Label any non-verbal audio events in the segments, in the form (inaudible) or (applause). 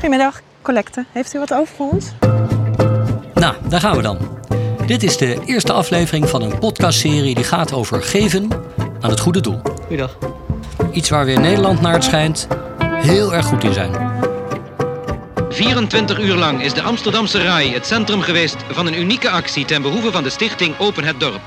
Goedemiddag, collecte. Heeft u wat over voor ons? Nou, daar gaan we dan. Dit is de eerste aflevering van een podcastserie die gaat over geven aan het goede doel. Goeiedag. Iets waar we in Nederland naar het schijnt heel erg goed in zijn. 24 uur lang is de Amsterdamse RAI het centrum geweest van een unieke actie ten behoeve van de stichting Open het Dorp.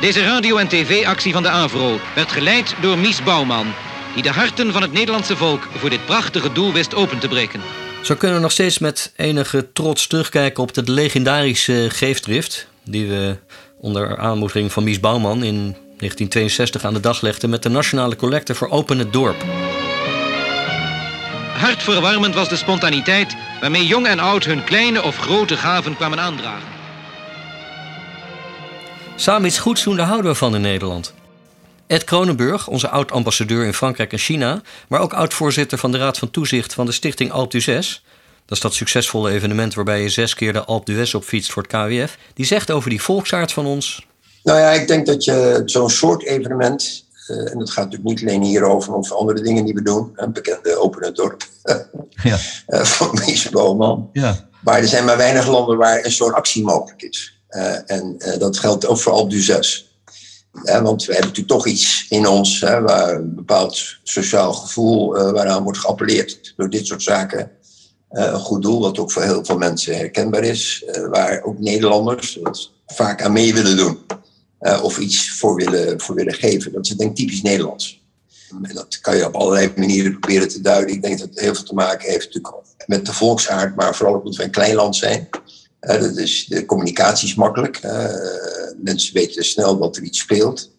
Deze radio- en tv-actie van de AVRO werd geleid door Mies Bouwman, die de harten van het Nederlandse volk voor dit prachtige doel wist open te breken. Zo kunnen we nog steeds met enige trots terugkijken op de legendarische geefdrift die we onder aanmoediging van Mies Bouwman in 1962 aan de dag legden met de Nationale Collecte voor Open het Dorp. Hartverwarmend was de spontaniteit waarmee jong en oud hun kleine of grote gaven kwamen aandragen. Samen iets goeds doen, daar houden we van in Nederland. Ed Kronenburg, onze oud-ambassadeur in Frankrijk en China, maar ook oud-voorzitter van de Raad van Toezicht van de stichting Alp d'Huez. Dat is dat succesvolle evenement waarbij je zes keer de Alp d'Huez opfietst voor het KWF. Die zegt over die volksaard van ons. Nou ja, ik denk dat je zo'n soort evenement, uh, en dat gaat natuurlijk niet alleen hierover, maar over andere dingen die we doen. Een bekende Open het Dorp Ja. uh, (laughs) van Mies Bouwman. Ja. Maar er zijn maar weinig landen waar een zo'n actie mogelijk is. Uh, en dat geldt ook voor Alp d'Huez. Want we hebben natuurlijk toch iets in ons hè, waar een bepaald sociaal gevoel uh, waaraan wordt geappelleerd door dit soort zaken. Uh, een goed doel, wat ook voor heel veel mensen herkenbaar is, uh, waar ook Nederlanders vaak aan mee willen doen of iets voor willen, voor willen geven. Dat is denk ik typisch Nederlands. En dat kan je op allerlei manieren proberen te duiden. Ik denk dat het heel veel te maken heeft natuurlijk met de volksaard, maar vooral ook omdat we een klein land zijn. Dat de communicatie is makkelijk. Mensen weten snel dat er iets speelt.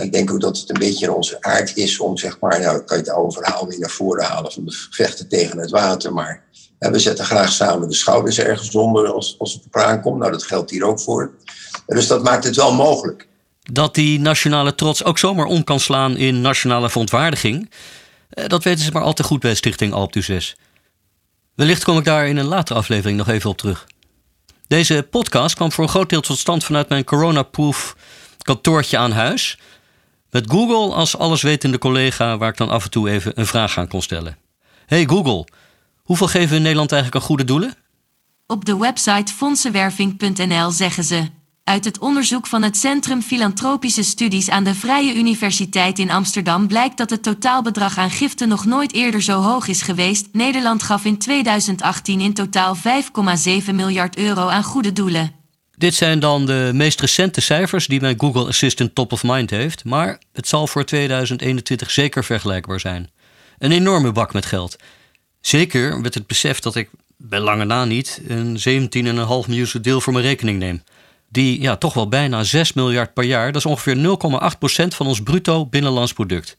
Ik denk ook dat het een beetje onze aard is om, zeg maar, nou kan je het oude verhaal weer naar voren halen van de vechten tegen het water. Maar we zetten graag samen de schouders ergens onder als, als het op aankomt. Nou, dat geldt hier ook voor. dus dat maakt het wel mogelijk. Dat die nationale trots ook zomaar om kan slaan in nationale verontwaardiging, dat weten ze maar al te goed bij Stichting Alp d'Huez. Wellicht kom ik daar in een latere aflevering nog even op terug. Deze podcast kwam voor een groot deel tot stand vanuit mijn coronaproof kantoortje aan huis. Met Google als alleswetende collega waar ik dan af en toe even een vraag aan kon stellen. Hey Google, hoeveel geven we in Nederland eigenlijk aan goede doelen? Op de website fondsenwerving.nl zeggen ze. Uit het onderzoek van het Centrum Filantropische Studies aan de Vrije Universiteit in Amsterdam blijkt dat het totaalbedrag aan giften nog nooit eerder zo hoog is geweest. Nederland gaf in 2018 in totaal 5,7 miljard euro aan goede doelen. Dit zijn dan de meest recente cijfers die mijn Google Assistant top of mind heeft, maar het zal voor 2021 zeker vergelijkbaar zijn. Een enorme bak met geld. Zeker met het besef dat ik bij lange na niet een 17,5 miljoen deel voor mijn rekening neem die ja, toch wel bijna 6 miljard per jaar. Dat is ongeveer 0,8% van ons bruto binnenlands product.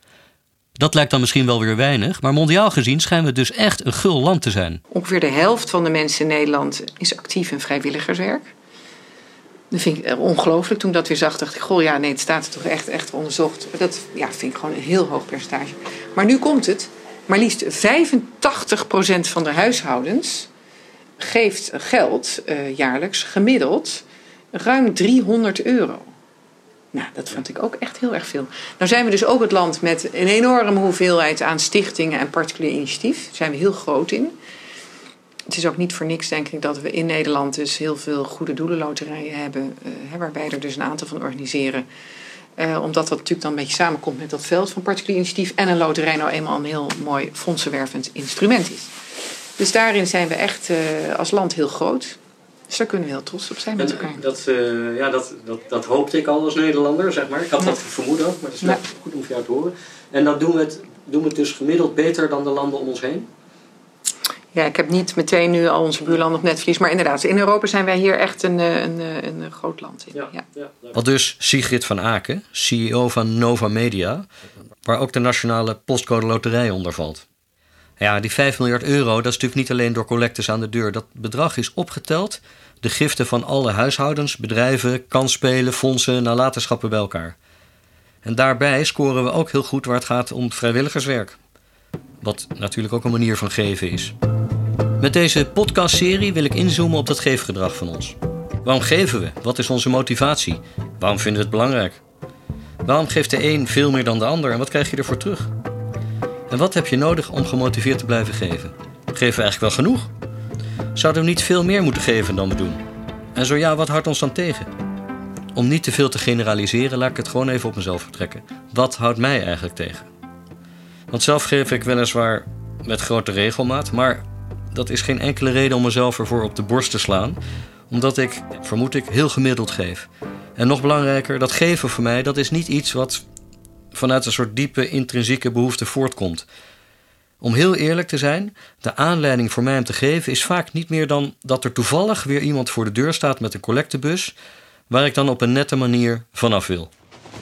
Dat lijkt dan misschien wel weer weinig, maar mondiaal gezien schijnen we dus echt een gul land te zijn. Ongeveer de helft van de mensen in Nederland is actief in vrijwilligerswerk. Dat vind ik ongelooflijk. Toen ik dat weer zag, dacht ik: Goh, ja, nee, het staat er toch echt, echt onderzocht. Dat ja, vind ik gewoon een heel hoog percentage. Maar nu komt het: maar liefst 85% van de huishoudens geeft geld uh, jaarlijks gemiddeld ruim 300 euro. Nou, dat vond ik ook echt heel erg veel. Nou zijn we dus ook het land met een enorme hoeveelheid aan stichtingen en particulier initiatief. Daar zijn we heel groot in. Het is ook niet voor niks, denk ik, dat we in Nederland dus heel veel goede doelenloterijen hebben. Uh, waarbij er dus een aantal van organiseren. Uh, omdat dat natuurlijk dan een beetje samenkomt met dat veld van particulier initiatief. En een loterij nou eenmaal een heel mooi fondsenwervend instrument is. Dus daarin zijn we echt uh, als land heel groot. Dus daar kunnen we heel trots op zijn met elkaar. Dat, uh, ja, dat, dat, dat hoopte ik al als Nederlander, zeg maar. Ik had ja. dat vermoeden ook, maar het is ja. goed om van jou te horen. En dan doen we, het, doen we het dus gemiddeld beter dan de landen om ons heen? Ja, ik heb niet meteen nu al onze buurlanden op netvlies. Maar inderdaad, in Europa zijn wij hier echt een, een, een, een groot land in. Ja, ja. Wat dus Sigrid van Aken, CEO van Nova Media, waar ook de Nationale Postcode Loterij onder valt. Ja, die 5 miljard euro, dat is natuurlijk niet alleen door collectors aan de deur. Dat bedrag is opgeteld, de giften van alle huishoudens, bedrijven, kansspelen, fondsen, nalatenschappen bij elkaar. En daarbij scoren we ook heel goed waar het gaat om vrijwilligerswerk. Wat natuurlijk ook een manier van geven is. Met deze podcastserie wil ik inzoomen op dat geefgedrag van ons. Waarom geven we? Wat is onze motivatie? Waarom vinden we het belangrijk? Waarom geeft de een veel meer dan de ander en wat krijg je ervoor terug? En wat heb je nodig om gemotiveerd te blijven geven? Geven we eigenlijk wel genoeg? Zouden we niet veel meer moeten geven dan we doen? En zo ja, wat houdt ons dan tegen? Om niet te veel te generaliseren, laat ik het gewoon even op mezelf betrekken. Wat houdt mij eigenlijk tegen? Want zelf geef ik weliswaar met grote regelmaat, maar dat is geen enkele reden om mezelf ervoor op de borst te slaan, omdat ik, vermoed ik, heel gemiddeld geef. En nog belangrijker, dat geven voor mij, dat is niet iets wat vanuit een soort diepe intrinsieke behoefte voortkomt. Om heel eerlijk te zijn, de aanleiding voor mij om te geven is vaak niet meer dan dat er toevallig weer iemand voor de deur staat met een collectebus, waar ik dan op een nette manier vanaf wil.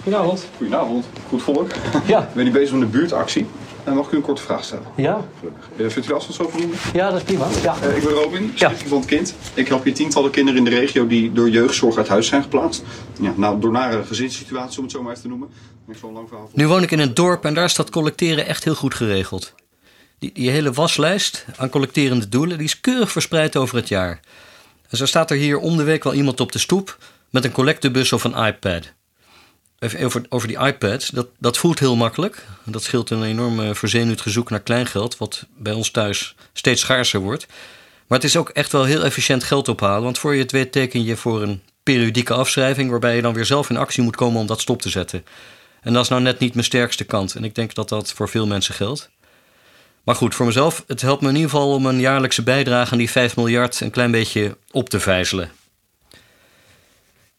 Goedenavond. Goedenavond. Goed volk. Ja. Ik ben hier bezig met een buurtactie. En mag ik u een korte vraag stellen? Ja. Gelukkig. Uh, vindt u afstand zo voldoende? Ja, dat is prima. Ja. Uh, ik ben Robin, stichting van het kind. Ik help hier tientallen kinderen in de regio die door jeugdzorg uit huis zijn geplaatst. Ja, nou, door nare gezinssituaties, om het zo maar even te noemen. Ik zal een lang verhaal nu woon ik in een dorp en daar staat collecteren echt heel goed geregeld. Die, die hele waslijst aan collecterende doelen die is keurig verspreid over het jaar. En zo staat er hier om de week wel iemand op de stoep met een collectebus of een iPad. Even over, over die iPads, dat, dat voelt heel makkelijk. Dat scheelt een enorm verzenuwd gezoek naar kleingeld, wat bij ons thuis steeds schaarser wordt. Maar het is ook echt wel heel efficiënt geld ophalen, want voor je het weet teken je voor een periodieke afschrijving, waarbij je dan weer zelf in actie moet komen om dat stop te zetten. En dat is nou net niet mijn sterkste kant. En ik denk dat dat voor veel mensen geldt. Maar goed, voor mezelf, het helpt me in ieder geval om een jaarlijkse bijdrage aan die 5 miljard een klein beetje op te vijzelen.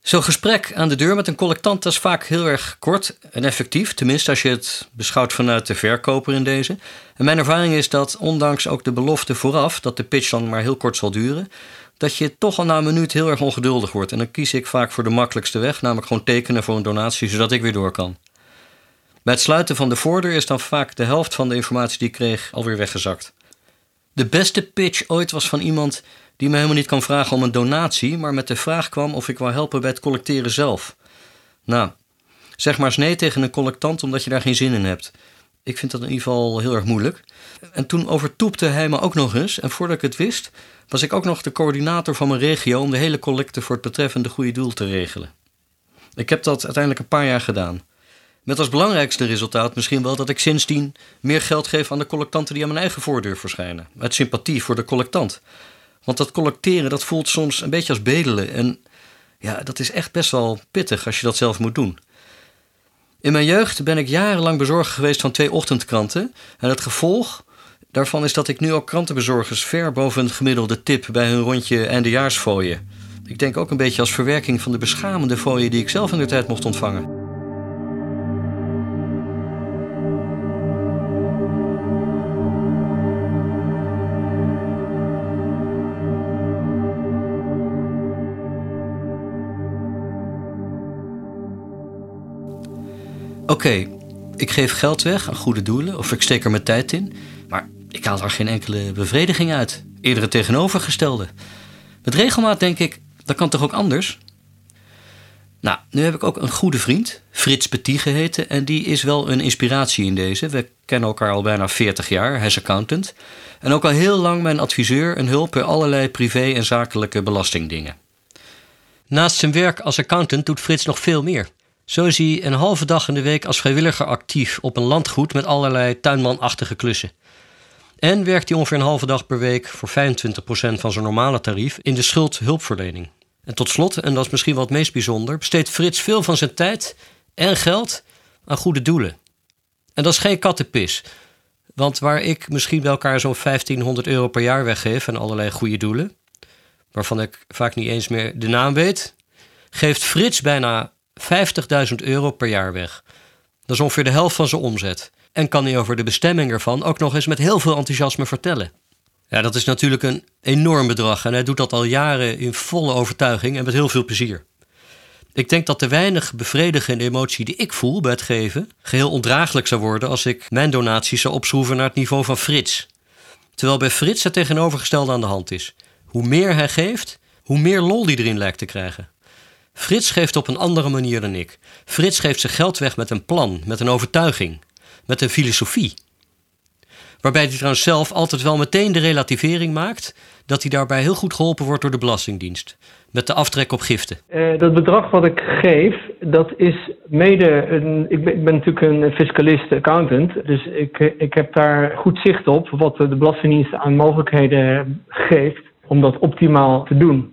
Zo'n gesprek aan de deur met een collectant is vaak heel erg kort en effectief. Tenminste, als je het beschouwt vanuit de verkoper in deze. En mijn ervaring is dat, ondanks ook de belofte vooraf dat de pitch dan maar heel kort zal duren, dat je toch al na een minuut heel erg ongeduldig wordt. En dan kies ik vaak voor de makkelijkste weg, namelijk gewoon tekenen voor een donatie, zodat ik weer door kan. Bij het sluiten van de voordeur is dan vaak de helft van de informatie die ik kreeg alweer weggezakt. De beste pitch ooit was van iemand die me helemaal niet kan vragen om een donatie, maar met de vraag kwam of ik wou helpen bij het collecteren zelf. Nou, zeg maar eens nee tegen een collectant omdat je daar geen zin in hebt. Ik vind dat in ieder geval heel erg moeilijk. En toen overtoepte hij me ook nog eens, en voordat ik het wist, was ik ook nog de coördinator van mijn regio om de hele collecte voor het betreffende goede doel te regelen. Ik heb dat uiteindelijk een paar jaar gedaan. Met als belangrijkste resultaat misschien wel dat ik sindsdien meer geld geef aan de collectanten die aan mijn eigen voordeur verschijnen. Uit sympathie voor de collectant. Want dat collecteren, dat voelt soms een beetje als bedelen. En ja, dat is echt best wel pittig als je dat zelf moet doen. In mijn jeugd ben ik jarenlang bezorger geweest van twee ochtendkranten. En het gevolg daarvan is dat ik nu ook krantenbezorgers ver boven het gemiddelde tip bij hun rondje eindejaarsfooien. Ik denk ook een beetje als verwerking van de beschamende fooien die ik zelf in de tijd mocht ontvangen. Oké, ik geef geld weg aan goede doelen of ik steek er mijn tijd in, maar ik haal daar geen enkele bevrediging uit. Eerder het tegenovergestelde. Met regelmaat denk ik, dat kan toch ook anders? Nou, nu heb ik ook een goede vriend, Frits Petit geheten, en die is wel een inspiratie in deze. We kennen elkaar al bijna 40 jaar, hij is accountant. En ook al heel lang mijn adviseur en hulp bij allerlei privé- en zakelijke belastingdingen. Naast zijn werk als accountant doet Frits nog veel meer. Zo is hij een halve dag in de week als vrijwilliger actief op een landgoed met allerlei tuinmanachtige klussen. En werkt hij ongeveer een halve dag per week voor 25% van zijn normale tarief in de schuldhulpverlening. En tot slot, en dat is misschien het meest bijzonder, besteedt Frits veel van zijn tijd en geld aan goede doelen. En dat is geen kattenpis. Want waar ik misschien bij elkaar zo'n 1500 euro per jaar weggeef aan allerlei goede doelen, waarvan ik vaak niet eens meer de naam weet, geeft Frits bijna 50.000 euro per jaar weg. Dat is ongeveer de helft van zijn omzet. En kan hij over de bestemming ervan ook nog eens met heel veel enthousiasme vertellen. Ja, dat is natuurlijk een enorm bedrag en hij doet dat al jaren in volle overtuiging en met heel veel plezier. Ik denk dat de weinig bevredigende emotie die ik voel bij het geven geheel ondraaglijk zou worden als ik mijn donaties zou opschroeven naar het niveau van Frits. Terwijl bij Frits het tegenovergestelde aan de hand is. Hoe meer hij geeft, hoe meer lol die erin lijkt te krijgen. Frits geeft op een andere manier dan ik. Frits geeft zijn geld weg met een plan, met een overtuiging, met een filosofie. Waarbij hij trouwens zelf altijd wel meteen de relativering maakt dat hij daarbij heel goed geholpen wordt door de Belastingdienst. Met de aftrek op giften. Uh, dat bedrag wat ik geef, dat is mede. Een, ik, ben, ik ben natuurlijk een fiscalist, accountant. Dus ik, ik heb daar goed zicht op wat de Belastingdienst aan mogelijkheden geeft om dat optimaal te doen.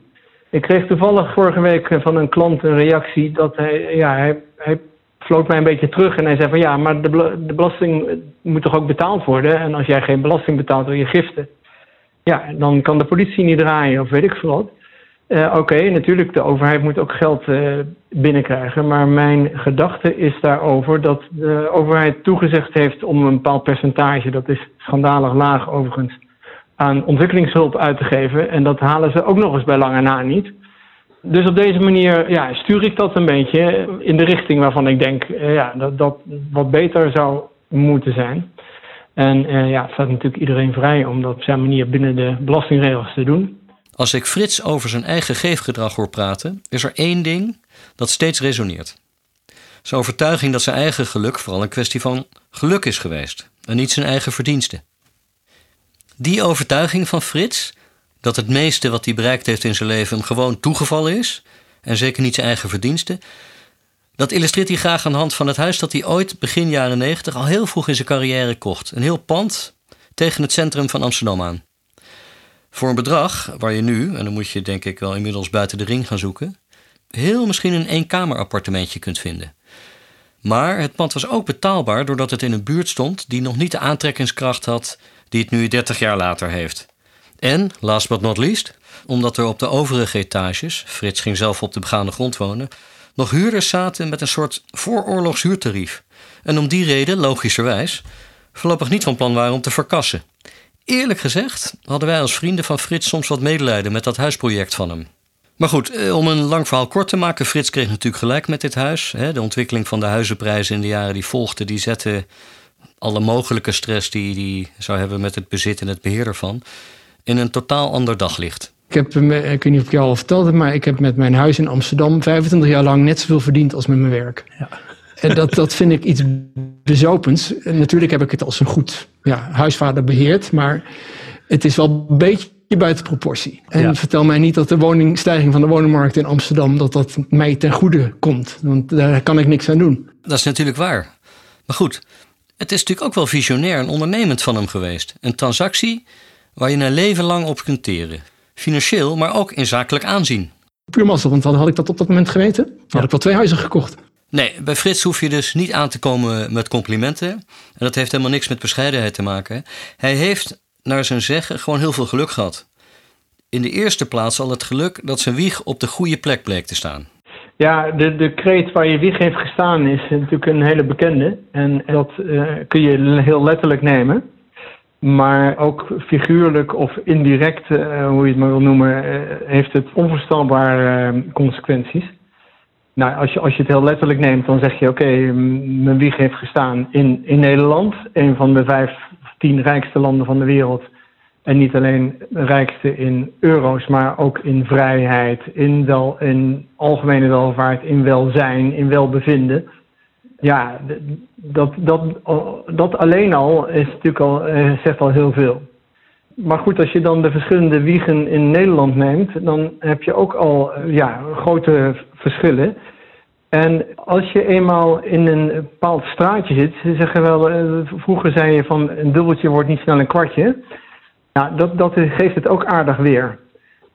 Ik kreeg toevallig vorige week van een klant een reactie dat hij, ja, hij, hij floot mij een beetje terug en hij zei van ja, maar de, de belasting moet toch ook betaald worden? En als jij geen belasting betaalt door je giften, ja, dan kan de politie niet draaien of weet ik veel wat. Uh, Oké, natuurlijk, de overheid moet ook geld binnenkrijgen. Maar mijn gedachte is daarover dat de overheid toegezegd heeft om een bepaald percentage, dat is schandalig laag overigens, aan ontwikkelingshulp uit te geven. En dat halen ze ook nog eens bij lange na niet. Dus op deze manier ja, stuur ik dat een beetje in de richting waarvan ik denk uh, ja, dat dat wat beter zou moeten zijn. En uh, ja, het staat natuurlijk iedereen vrij om dat op zijn manier binnen de belastingregels te doen. Als ik Frits over zijn eigen geefgedrag hoor praten, is er één ding dat steeds resoneert. Zijn overtuiging dat zijn eigen geluk vooral een kwestie van geluk is geweest en niet zijn eigen verdiensten. Die overtuiging van Frits, dat het meeste wat hij bereikt heeft in zijn leven hem gewoon toegevallen is, en zeker niet zijn eigen verdiensten, dat illustreert hij graag aan de hand van het huis dat hij ooit begin jaren 90 al heel vroeg in zijn carrière kocht. Een heel pand tegen het centrum van Amsterdam aan. Voor een bedrag waar je nu, en dan moet je denk ik wel inmiddels buiten de ring gaan zoeken, heel misschien een eenkamerappartementje kunt vinden. Maar het pand was ook betaalbaar doordat het in een buurt stond die nog niet de aantrekkingskracht had die het nu 30 jaar later heeft. En, last but not least, omdat er op de overige etages, Frits ging zelf op de begaande grond wonen, nog huurders zaten met een soort vooroorlogs huurtarief. En om die reden, logischerwijs, voorlopig niet van plan waren om te verkassen. Eerlijk gezegd hadden wij als vrienden van Frits soms wat medelijden met dat huisproject van hem. Maar goed, eh, om een lang verhaal kort te maken, Frits kreeg natuurlijk gelijk met dit huis. De ontwikkeling van de huizenprijzen in de jaren die volgden, die zette alle mogelijke stress die hij zou hebben met het bezit en het beheer ervan, in een totaal ander daglicht. Ik heb, ik weet niet of ik jou al verteld heb, maar ik heb met mijn huis in Amsterdam 25 jaar lang net zoveel verdiend als met mijn werk. Ja. En dat, dat vind ik iets bezopends. En natuurlijk heb ik het als een goed ja, huisvader beheerd, maar het is wel een beetje buiten proportie. En vertel mij niet dat de woningstijging van de woningmarkt in Amsterdam, dat dat mij ten goede komt. Want daar kan ik niks aan doen. Dat is natuurlijk waar. Maar goed, het is natuurlijk ook wel visionair en ondernemend van hem geweest. Een transactie waar je een leven lang op kunt teren. Financieel, maar ook in zakelijk aanzien. Puur mazzel, want had ik dat op dat moment geweten, had ik wel twee huizen gekocht. Nee, bij Frits hoef je dus niet aan te komen met complimenten. En dat heeft helemaal niks met bescheidenheid te maken. Hij heeft, naar zijn zeggen, gewoon heel veel geluk gehad. In de eerste plaats al het geluk dat zijn wieg op de goede plek bleek te staan. Ja, de, de kreet waar je wieg heeft gestaan is natuurlijk een hele bekende. En dat uh, kun je heel letterlijk nemen. Maar ook figuurlijk of indirect, uh, hoe je het maar wil noemen, uh, heeft het onvoorstelbare consequenties. Nou, als je, als je het heel letterlijk neemt, dan zeg je: Oké, mijn wieg heeft gestaan in, in Nederland, een van de vijf, tien rijkste landen van de wereld. En niet alleen rijkste in euro's, maar ook in vrijheid, in, wel, in algemene welvaart, in welzijn, in welbevinden. Ja, dat, dat, dat alleen al is natuurlijk al, eh, zegt al heel veel. Maar goed, als je dan de verschillende wiegen in Nederland neemt, dan heb je ook al eh, ja, grote verschillen. En als je eenmaal in een bepaald straatje zit, ze zeggen wel, eh, vroeger zei je van een dubbeltje wordt niet snel een kwartje. Nou, dat, dat geeft het ook aardig weer.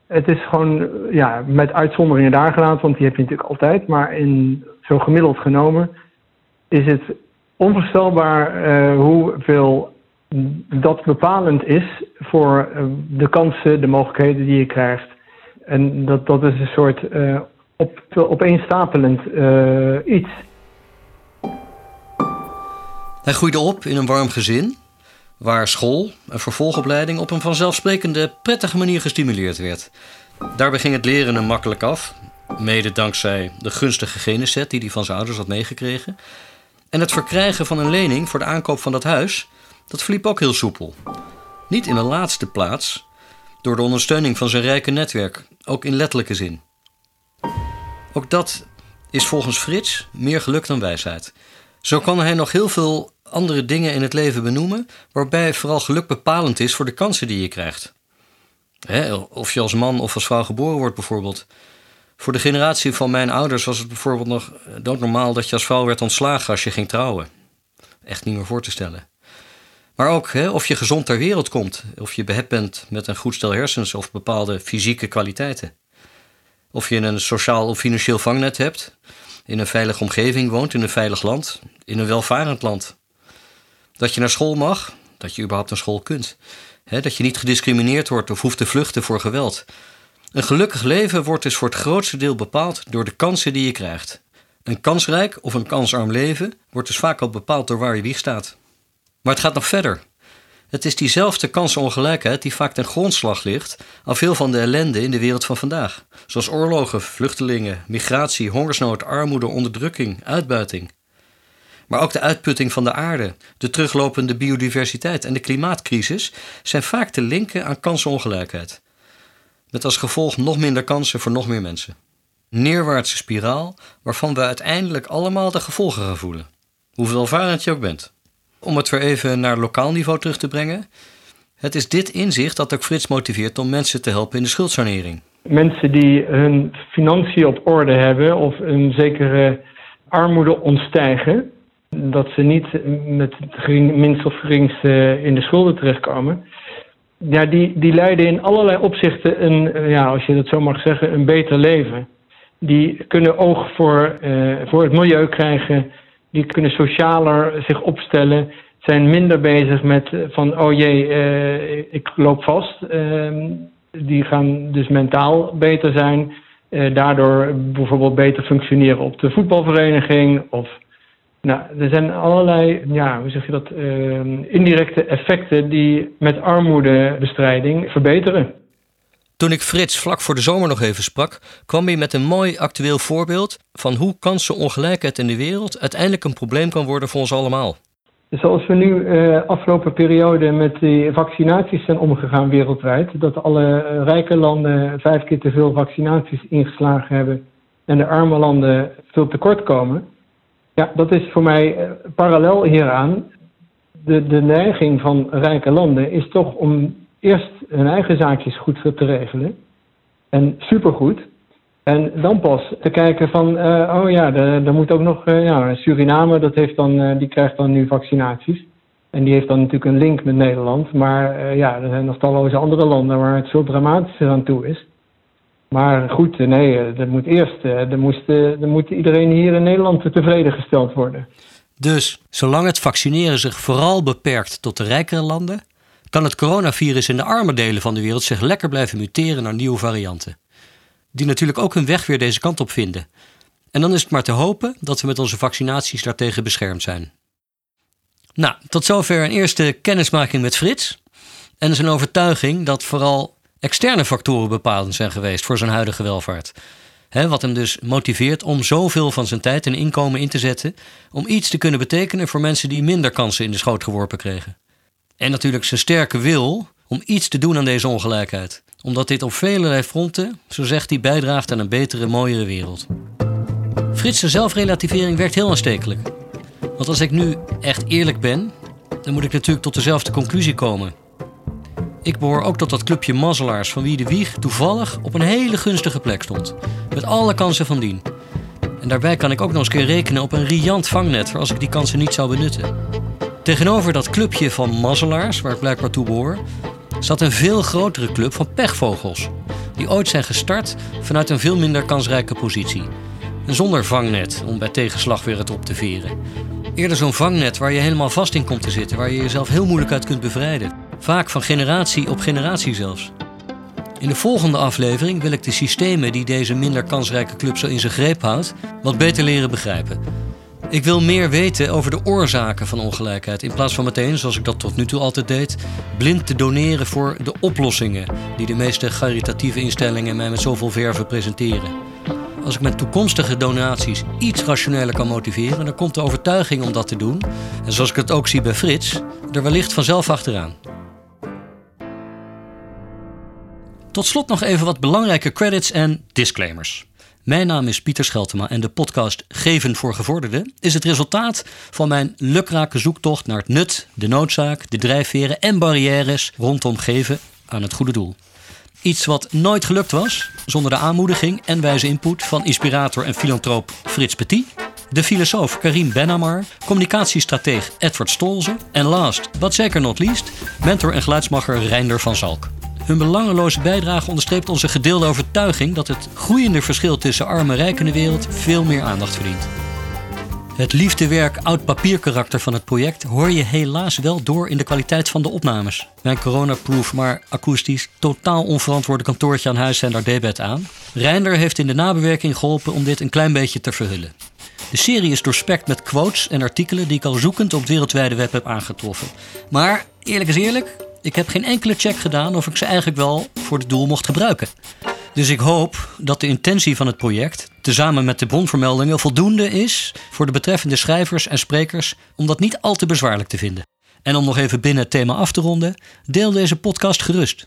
Het is gewoon, ja, met uitzonderingen daar gelaten, want die heb je natuurlijk altijd. Maar in zo gemiddeld genomen is het onvoorstelbaar uh, hoeveel dat bepalend is voor uh, de kansen, de mogelijkheden die je krijgt. En dat, dat is een soort uh, op, opeenstapelend iets. Hij groeide op in een warm gezin waar school en vervolgopleiding op een vanzelfsprekende prettige manier gestimuleerd werd. Daarbij ging het leren hem makkelijk af, mede dankzij de gunstige geneset die hij van zijn ouders had meegekregen. En het verkrijgen van een lening voor de aankoop van dat huis, dat verliep ook heel soepel. Niet in de laatste plaats door de ondersteuning van zijn rijke netwerk, ook in letterlijke zin. Ook dat is volgens Frits meer geluk dan wijsheid. Zo kan hij nog heel veel andere dingen in het leven benoemen waarbij vooral geluk bepalend is voor de kansen die je krijgt. Hè, of je als man of als vrouw geboren wordt bijvoorbeeld. Voor de generatie van mijn ouders was het bijvoorbeeld nog doodnormaal dat je als vrouw werd ontslagen als je ging trouwen. Echt niet meer voor te stellen. Maar ook hè, of je gezond ter wereld komt, of je behept bent met een goed stel hersens of bepaalde fysieke kwaliteiten. Of je een sociaal of financieel vangnet hebt, in een veilige omgeving woont, in een veilig land, in een welvarend land. Dat je naar school mag, dat je überhaupt naar school kunt. Dat je niet gediscrimineerd wordt of hoeft te vluchten voor geweld. Een gelukkig leven wordt dus voor het grootste deel bepaald door de kansen die je krijgt. Een kansrijk of een kansarm leven wordt dus vaak al bepaald door waar je wieg staat. Maar het gaat nog verder. Het is diezelfde kansenongelijkheid die vaak ten grondslag ligt aan veel van de ellende in de wereld van vandaag. Zoals oorlogen, vluchtelingen, migratie, hongersnood, armoede, onderdrukking, uitbuiting. Maar ook de uitputting van de aarde, de teruglopende biodiversiteit en de klimaatcrisis zijn vaak te linken aan kansenongelijkheid. Met als gevolg nog minder kansen voor nog meer mensen. Neerwaartse spiraal waarvan we uiteindelijk allemaal de gevolgen gaan voelen. Hoeveel welvarend je ook bent. Om het weer even naar lokaal niveau terug te brengen. Het is dit inzicht dat ook Frits motiveert om mensen te helpen in de schuldsanering. Mensen die hun financiën op orde hebben of een zekere armoede ontstijgen, dat ze niet met het minst of geringste in de schulden terechtkomen. Ja, die, die leiden in allerlei opzichten een, ja, als je dat zo mag zeggen, een beter leven. Die kunnen oog voor, uh, voor het milieu krijgen die kunnen socialer zich opstellen, zijn minder bezig met eh, van oh jee, ik loop vast. Uh, die gaan dus mentaal beter zijn, daardoor bijvoorbeeld beter functioneren op de voetbalvereniging. Of, nou, er zijn allerlei, ja, hoe zeg je dat, ehm, indirecte effecten die met armoedebestrijding verbeteren. Toen ik Frits vlak voor de zomer nog even sprak, kwam hij met een mooi actueel voorbeeld van hoe kansenongelijkheid in de wereld uiteindelijk een probleem kan worden voor ons allemaal. Zoals we nu uh, afgelopen periode met die vaccinaties zijn omgegaan wereldwijd, dat alle uh, rijke landen vijf keer te veel vaccinaties ingeslagen hebben en de arme landen veel tekort komen. Ja, dat is voor mij uh, parallel hieraan. De, de neiging van rijke landen is toch om eerst hun eigen zaakjes goed te regelen. En supergoed. En dan pas te kijken van, uh, oh ja, er moet ook nog, uh, ja, Suriname, dat heeft dan, die krijgt dan nu vaccinaties. En die heeft dan natuurlijk een link met Nederland. Maar ja, er zijn nog talloze andere landen waar het veel dramatischer aan toe is. Maar goed, nee, er moet eerst, er, moest, er moet iedereen hier in Nederland tevreden gesteld worden. Dus zolang het vaccineren zich vooral beperkt tot de rijkere landen, kan het coronavirus in de arme delen van de wereld zich lekker blijven muteren naar nieuwe varianten. Die natuurlijk ook hun weg weer deze kant op vinden. En dan is het maar te hopen dat we met onze vaccinaties daartegen beschermd zijn. Nou, tot zover een eerste kennismaking met Frits. En zijn overtuiging dat vooral externe factoren bepalend zijn geweest voor zijn huidige welvaart. wat hem dus motiveert om zoveel van zijn tijd en inkomen in te zetten om iets te kunnen betekenen voor mensen die minder kansen in de schoot geworpen kregen. En natuurlijk zijn sterke wil om iets te doen aan deze ongelijkheid. Omdat dit op vele fronten, zo zegt hij, bijdraagt aan een betere, mooiere wereld. Frits' zelfrelativering werkt heel aanstekelijk. Want als ik nu echt eerlijk ben, dan moet ik natuurlijk tot dezelfde conclusie komen. Ik behoor ook tot dat clubje mazzelaars van wie de wieg toevallig op een hele gunstige plek stond. Met alle kansen van dien. En daarbij kan ik ook nog eens keer rekenen op een riant vangnet voor als ik die kansen niet zou benutten. Tegenover dat clubje van mazzelaars, waar ik blijkbaar toe behoor, zat een veel grotere club van pechvogels. Die ooit zijn gestart vanuit een veel minder kansrijke positie. Zonder vangnet om bij tegenslag weer het op te veren. Eerder zo'n vangnet waar je helemaal vast in komt te zitten, waar je jezelf heel moeilijk uit kunt bevrijden. Vaak van generatie op generatie zelfs. In de volgende aflevering wil ik de systemen die deze minder kansrijke club zo in zijn greep houdt, wat beter leren begrijpen. Ik wil meer weten over de oorzaken van ongelijkheid. In plaats van meteen, zoals ik dat tot nu toe altijd deed, blind te doneren voor de oplossingen die de meeste caritatieve instellingen mij met zoveel verven presenteren. Als ik met toekomstige donaties iets rationeler kan motiveren, dan komt de overtuiging om dat te doen, en zoals ik het ook zie bij Frits, er wellicht vanzelf achteraan. Tot slot nog even wat belangrijke credits en disclaimers. Mijn naam is Pieter Scheltema en de podcast Geven voor Gevorderden is het resultaat van mijn lukrake zoektocht naar het nut, de noodzaak, de drijfveren en barrières rondom geven aan het goede doel. Iets wat nooit gelukt was zonder de aanmoediging en wijze input van inspirator en filantroop Frits Petit, de filosoof Karim Benamar, communicatiestrateeg Edward Stolze en last, but zeker not least, mentor en geluidsmacher Reinder van Zalk. Hun belangeloze bijdrage onderstreept onze gedeelde overtuiging dat het groeiende verschil tussen arm en rijk in de wereld veel meer aandacht verdient. Het liefdewerk oud papierkarakter van het project hoor je helaas wel door in de kwaliteit van de opnames. Mijn coronaproof, maar akoestisch, totaal onverantwoorde kantoortje aan huis zijn daar debet aan. Reinder heeft in de nabewerking geholpen om dit een klein beetje te verhullen. De serie is doorspekt met quotes en artikelen die ik al zoekend op het wereldwijde web heb aangetroffen. Maar eerlijk is eerlijk, ik heb geen enkele check gedaan of ik ze eigenlijk wel voor het doel mocht gebruiken. Dus ik hoop dat de intentie van het project, tezamen met de bronvermeldingen, voldoende is voor de betreffende schrijvers en sprekers om dat niet al te bezwaarlijk te vinden. En om nog even binnen het thema af te ronden, deel deze podcast gerust.